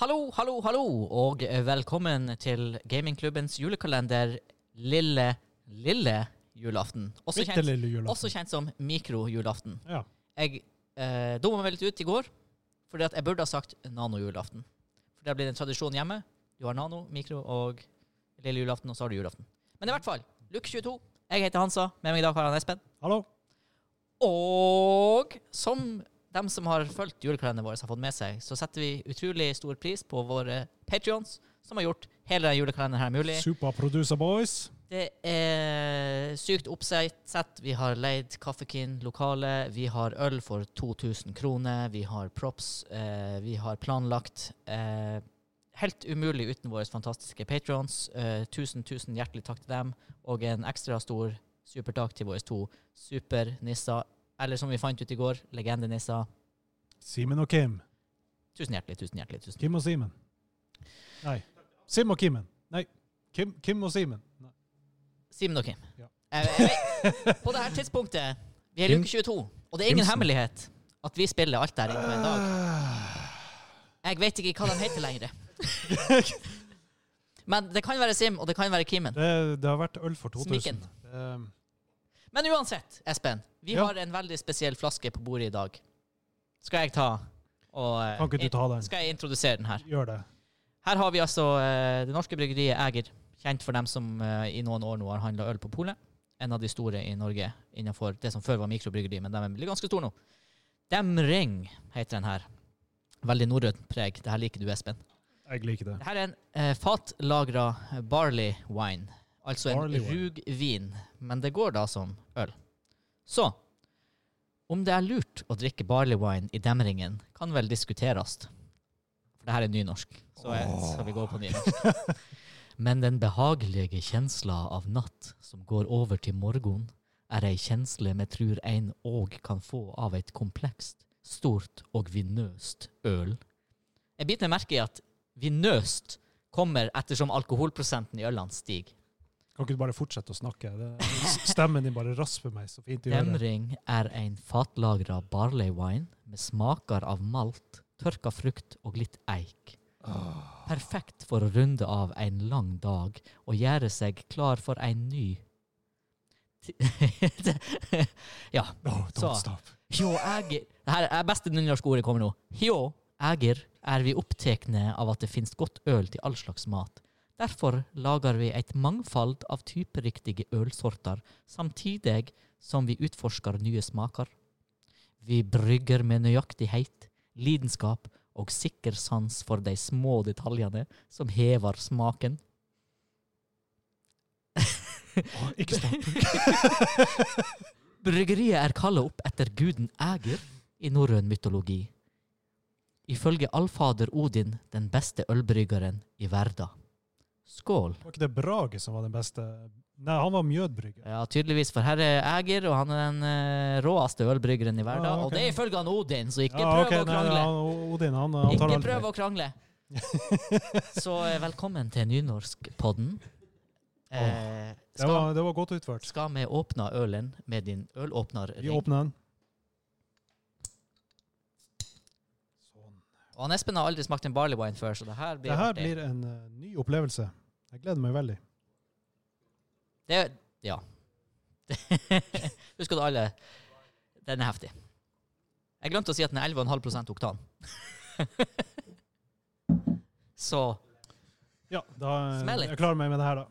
Hallo, hallo, hallo, og velkommen til gamingklubbens julekalender lille, lille julaften. Også kjent, lille julaften. også kjent som mikrojulaften. Ja. Jeg eh, dumma meg litt ut i går, fordi at jeg burde ha sagt nano-julaften. For det har blitt en tradisjon hjemme. Du har nano, mikro og lille julaften, og så har du julaften. Men i hvert fall, luke 22. Jeg heter Hansa. Med meg i dag har han Espen. Hallo. Og som dem som har fulgt julekalenderen vår, har fått med seg, så setter vi utrolig stor pris på våre patrions, som har gjort hele julekalenderen her mulig. Superproducer boys. Det er sykt oppsett. Vi har leid Kaffekin lokale. Vi har øl for 2000 kroner. Vi har props. Eh, vi har planlagt. Eh, helt umulig uten våre fantastiske patrons. Eh, tusen, tusen hjertelig takk til dem. Og en ekstra stor supertakk til våre to supernisser. Eller som vi fant ut i går, legendenisser. Simen og Kim. Tusen hjertelig, tusen hjertelig. tusen Kim og Simen. Nei. Sim og Kimen. Nei. Kim, Kim og Simen. Simen og Kim. Ja. Jeg, jeg, på det her tidspunktet Vi er i uke 22, og det er ingen Kimsen. hemmelighet at vi spiller alt der inne på en dag. Jeg vet ikke hva de heter lenger. Men det kan være Sim, og det kan være Kimen. Det, det har vært øl for 2000. Smikken. Um, Men uansett, Espen. Vi Ja. har en veldig spesiell flaske på bordet i dag. Skal jeg ta og eh, kan ikke du ta den? Skal jeg introdusere den her? Gjør det. Her har vi altså eh, det norske bryggeriet Eger. Kjent for dem som eh, i noen år nå har handla øl på polet. En av de store i Norge innenfor det som før var mikrobryggeri, men de er ganske store nå. Demring heter den her. Veldig norrønt preg. Det her liker du, Espen. Jeg liker det. Dette er en eh, fatlagra barley wine. Altså en rugvin. Men det går da som øl. Så om det er lurt å drikke barley wine i demringen, kan vel diskuteres. For det her er nynorsk, så jeg, skal vi gå på nynorsk. Men den behagelige kjensla av natt som går over til morgen, er ei kjensle vi trur ein òg kan få av et komplekst, stort og vinøst øl. Jeg biter merke i at vinøst kommer ettersom alkoholprosenten i ølene stiger. Kan ikke du bare fortsette å snakke? Stemmen din bare rasper meg så fint. Demring er en fatlagra barley wine med smaker av malt, tørka frukt og litt eik. Perfekt for å runde av en lang dag og gjøre seg klar for en ny Ja. Oh, don't Så. stop. Hjå eger Det her er beste nynorske ordet kommer nå. Hjå eger er vi opptekne av at det finnes godt øl til all slags mat. Derfor lager vi et mangfold av typeriktige ølsorter, samtidig som vi utforsker nye smaker. Vi brygger med nøyaktighet, lidenskap og sikker sans for de små detaljene som hever smaken. Åh, ikke stopp. Bryggeriet er kalla opp etter guden Æger i norrøn mytologi. Ifølge allfader Odin den beste ølbryggeren i verda. Skål. Var ikke det Brage som var den beste? Nei, han var mjødbrygger. Ja, tydeligvis, for her er Æger, og han er den eh, råeste ølbryggeren i verden. Ja, okay. Og det er ifølge han Odin, så ikke Ja, prøv okay, å nei, krangle. ja, Odin, han, han Ikke aldri prøv å krangle. Så eh, velkommen til Nynorskpodden. Eh, Det var, det var godt utført. skal vi åpne ølen med din ølåpner? Vi åpner den. Sånn. Og han Espen har aldri smakt en barley wine før, så det her blir Det her blir en uh, ny opplevelse. Jeg gleder meg veldig. Det Ja. Husker du alle Den er heftig. Jeg glemte å si at den er 11,5 oktan. Så Ja, da Smell it. jeg klarer meg med det her, da.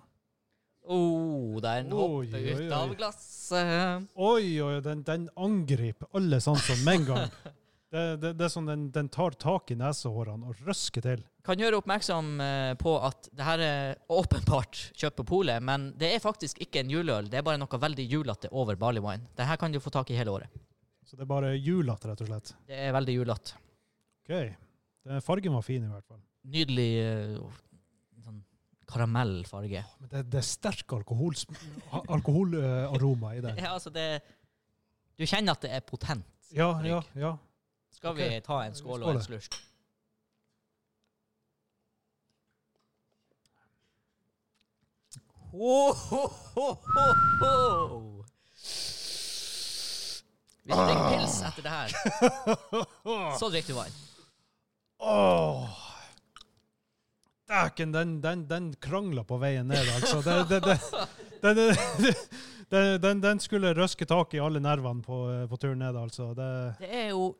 oh, den Oi, hopper oi, ut oi. av glasset. Oi, oi, den, den angriper alle sansene med en gang. Det, det, det er sånn den, den tar tak i nesehårene og røsker til. Kan gjøre oppmerksom eh, på at det her er åpenbart kjøpt på polet, men det er faktisk ikke en juleøl. Det er bare noe veldig julete over barley wine. Det her kan du få tak i hele året. Så det er bare julete, rett og slett. Det er veldig julete. OK. Den fargen var fin, i hvert fall. Nydelig eh, sånn karamellfarge. Men det, det er sterk alkoholaroma alkohol, i den. Ja, altså det Du kjenner at det er potent. Ja, ja, ja. Skal vi ta en skål og en slurk? Ho, ho, ho, ho. Hvis du drikker pils etter det her, så drikker du vann. Åh, Dæken, den, den, den krangla på veien ned, altså. Den, den, den, den skulle røske tak i alle nervene på, på turen ned, altså. Det, Det er jo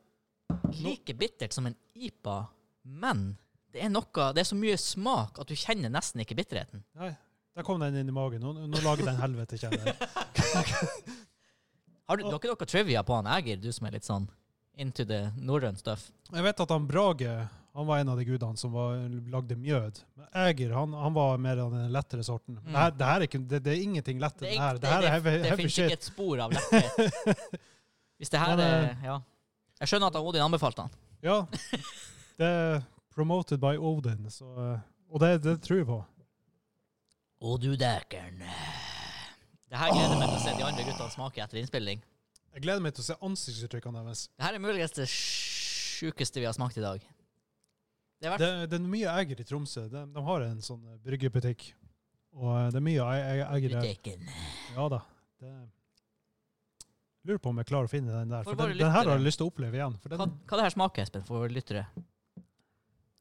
like bittert som en IPA, men det er noe Det er så mye smak at du kjenner nesten ikke bitterheten. nei, der kom den inn i magen. Nå, nå lager den helvete, kjenner jeg. Har du, dere noe trivia på han Ægir, du som er litt sånn into the norrøn stuff? Jeg vet at han Brage han var en av de gudene som var, lagde mjød. Men Ægir han, han var mer av den lettere sorten. Mm. Det, her, det, her er ikke, det, det er ingenting lett i Det, er, her. Det, Det det, det fins ikke et spor av letthet. Hvis det her Men, er eh, Ja. Jeg skjønner at Odin anbefalte han. Ja. Det er promoted by Odin, så, eh, og det, det tror jeg på. Å, du dækeren. Det her gleder jeg meg til å se de andre guttene smake etter innspilling. Jeg gleder meg til å se ansiktsuttrykkene deres. Det her er muligens det sjukeste vi har smakt i dag. Det er Det, det er mye Eger i Tromsø. De, de har en sånn eh, bryggebutikk. Og eh, det er mye e- e- Eger der. butikken. Ja da. Det, lurer på om jeg klarer å finne den der. For For den, den her har jeg lyst til å oppleve igjen. For Hva, den, hva det her smaker, Espen, for lyttere?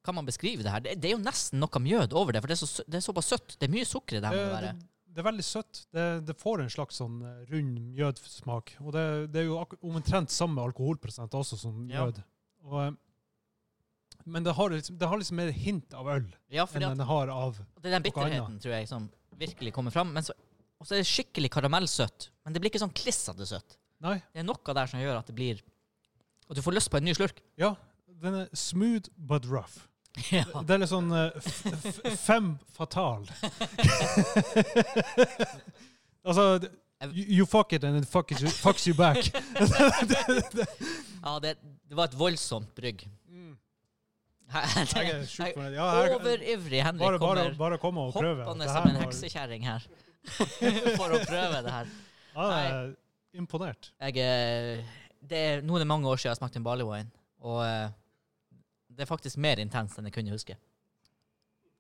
Kan man beskrive det her? Det, det er jo nesten noe mjød over det, for det er, så, det er såpass søtt. Det er mye sukker i det her. må det det, være. det, det er veldig søtt. Det, det får en slags sånn eh, rund mjødsmak. Og det, det er jo omtrent samme alkoholprosent også som Ja. mjød. Og, eh, men det har, liksom, det har liksom mer hint av øl Ja, enn at det har av det er den bitterheten, tror jeg, som virkelig kommer fram. Men så, og så er det skikkelig karamellsøtt. Men det blir ikke sånn klissete søtt. Nei. Det er noe der som gjør at det blir At du får lyst på en ny slurk. Ja, den er smooth but rough. Ja. Det er litt sånn eh, f f fem fatal. altså you, you fuck it and it fucks you, fucks you back. ja, det, det var et voldsomt brygg. Fornøyd. Ja, Overivrig Henrik bare, bare, kommer bare komme og hoppende som en heksekjerring her for å prøve det her. Ja, det er imponert. Jeg, eh, det er, nå er det mange år siden jeg har smakt en barley wine, og eh, det er faktisk mer intenst enn jeg kunne huske.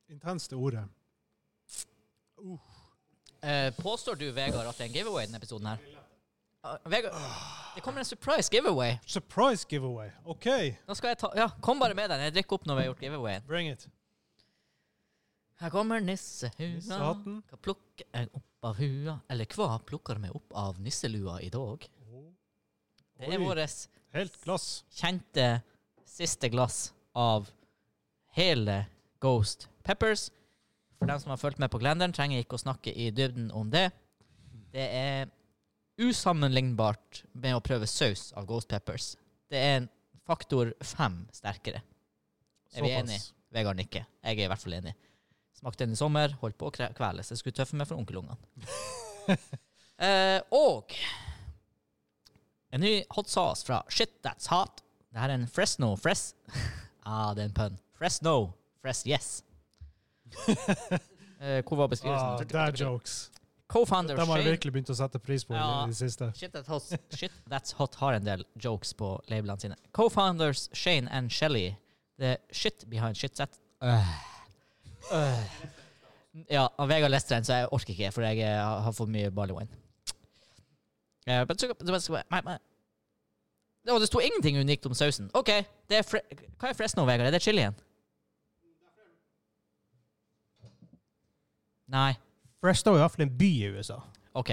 Intenst er ordet. Eh, påstår du, Vegard, at det er en giveaway i denne episoden her? Uh, Vegard, det kommer en surprise giveaway. Surprise giveaway. OK, Da skal jeg ta Ja, kom bare med den. Jeg drikker opp når vi har gjort giveawayen. bring it. Her kommer nissehua. Nissehatten. Hva plukker jeg opp av hua? Eller hva plukker vi opp av nisselua i dag? Det er vårt Helt glass. kjente siste glass av hele Ghost Peppers. For dem som har fulgt med på Glenderen, trenger ikke å snakke i dybden om det. Det er usammenlignbart med å prøve saus av Ghost Peppers. Det er en faktor fem sterkere. Er vi enige? Vegard nikker. Jeg er i hvert fall enig. Smakte den i sommer, holdt på å kveles. Jeg skulle tøffe meg for onkelungene. eh, og en ny hot sauce fra Shit That's Hot. Det her er en Fresno Fres... ah, det er en pønn. no. Press Yes. Eh, hvor var Ah, beskrivelsen? dad jokes. Co-founder De har Shane virkelig begynt å sette pris på i Ja. det siste. Shit, that hot, shit That's Hot har en del jokes på labelene sine. Co-founders Shane and Shelly. The shit behind shit set. Øh. Øh. Ja, og Vegard leste den, så jeg orker ikke, for jeg eh, har for mye barley wine. Eh, but so- but so- my, men- Å, det sto ingenting unikt om sausen. OK, det er fre hva er Fresno, Vegard? Er det chilien? Nei. Fresno er i hvert fall en by i USA. OK.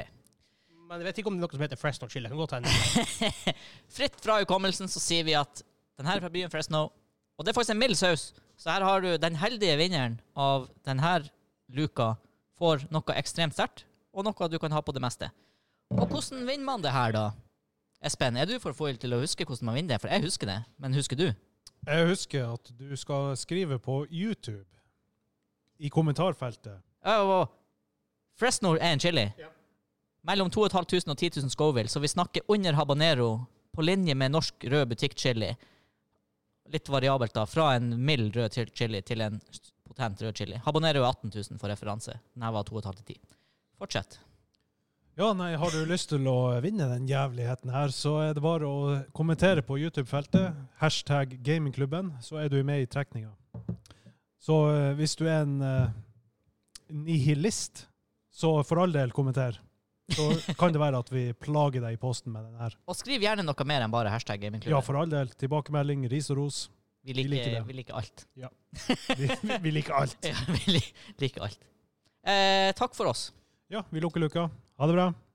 Men jeg vet ikke om det er noe som heter Fresno Chili. Jeg kan godt hende. Fritt fra hukommelsen så sier vi at den her er fra byen Fresno, og det er faktisk en mild saus. Så her har du den heldige vinneren av denne luka får noe ekstremt sterkt, og noe du kan ha på det meste. Og hvordan vinner man det her, da? Espen, er du for full til å huske hvordan man vinner det? For jeg husker det, men husker du? Jeg husker at du skal skrive på YouTube i kommentarfeltet. Oh, oh. Fresno er en chili. Mellom 2500 og 10 000 Scoville, så vi snakker under habanero på linje med norsk rød butikkchili. Litt variabelt, da. Fra en mild rød chili til en potent rød chili. Habanero er 18 000 for referanse. Den her var 2,5 til 10. Fortsett. Ja, nei, har du lyst til å vinne den jævligheten her, så er det bare å kommentere på YouTube-feltet. Hashtag gamingklubben, så er du med i trekninga. Så eh, hvis du er en eh, nihilist, så for all del kommenter. Så kan det være at vi plager deg i posten med den her. Og skriv gjerne noe mer enn bare hashtag gamingklubben. Ja, for all del. Tilbakemelding, ris og ros. Vi Vi liker, liker det. vi liker alt. Ja. vi, vi liker alt. Ja, vi liker alt. Eh, takk for oss. Ja, vi lukker luka. Ha det bra.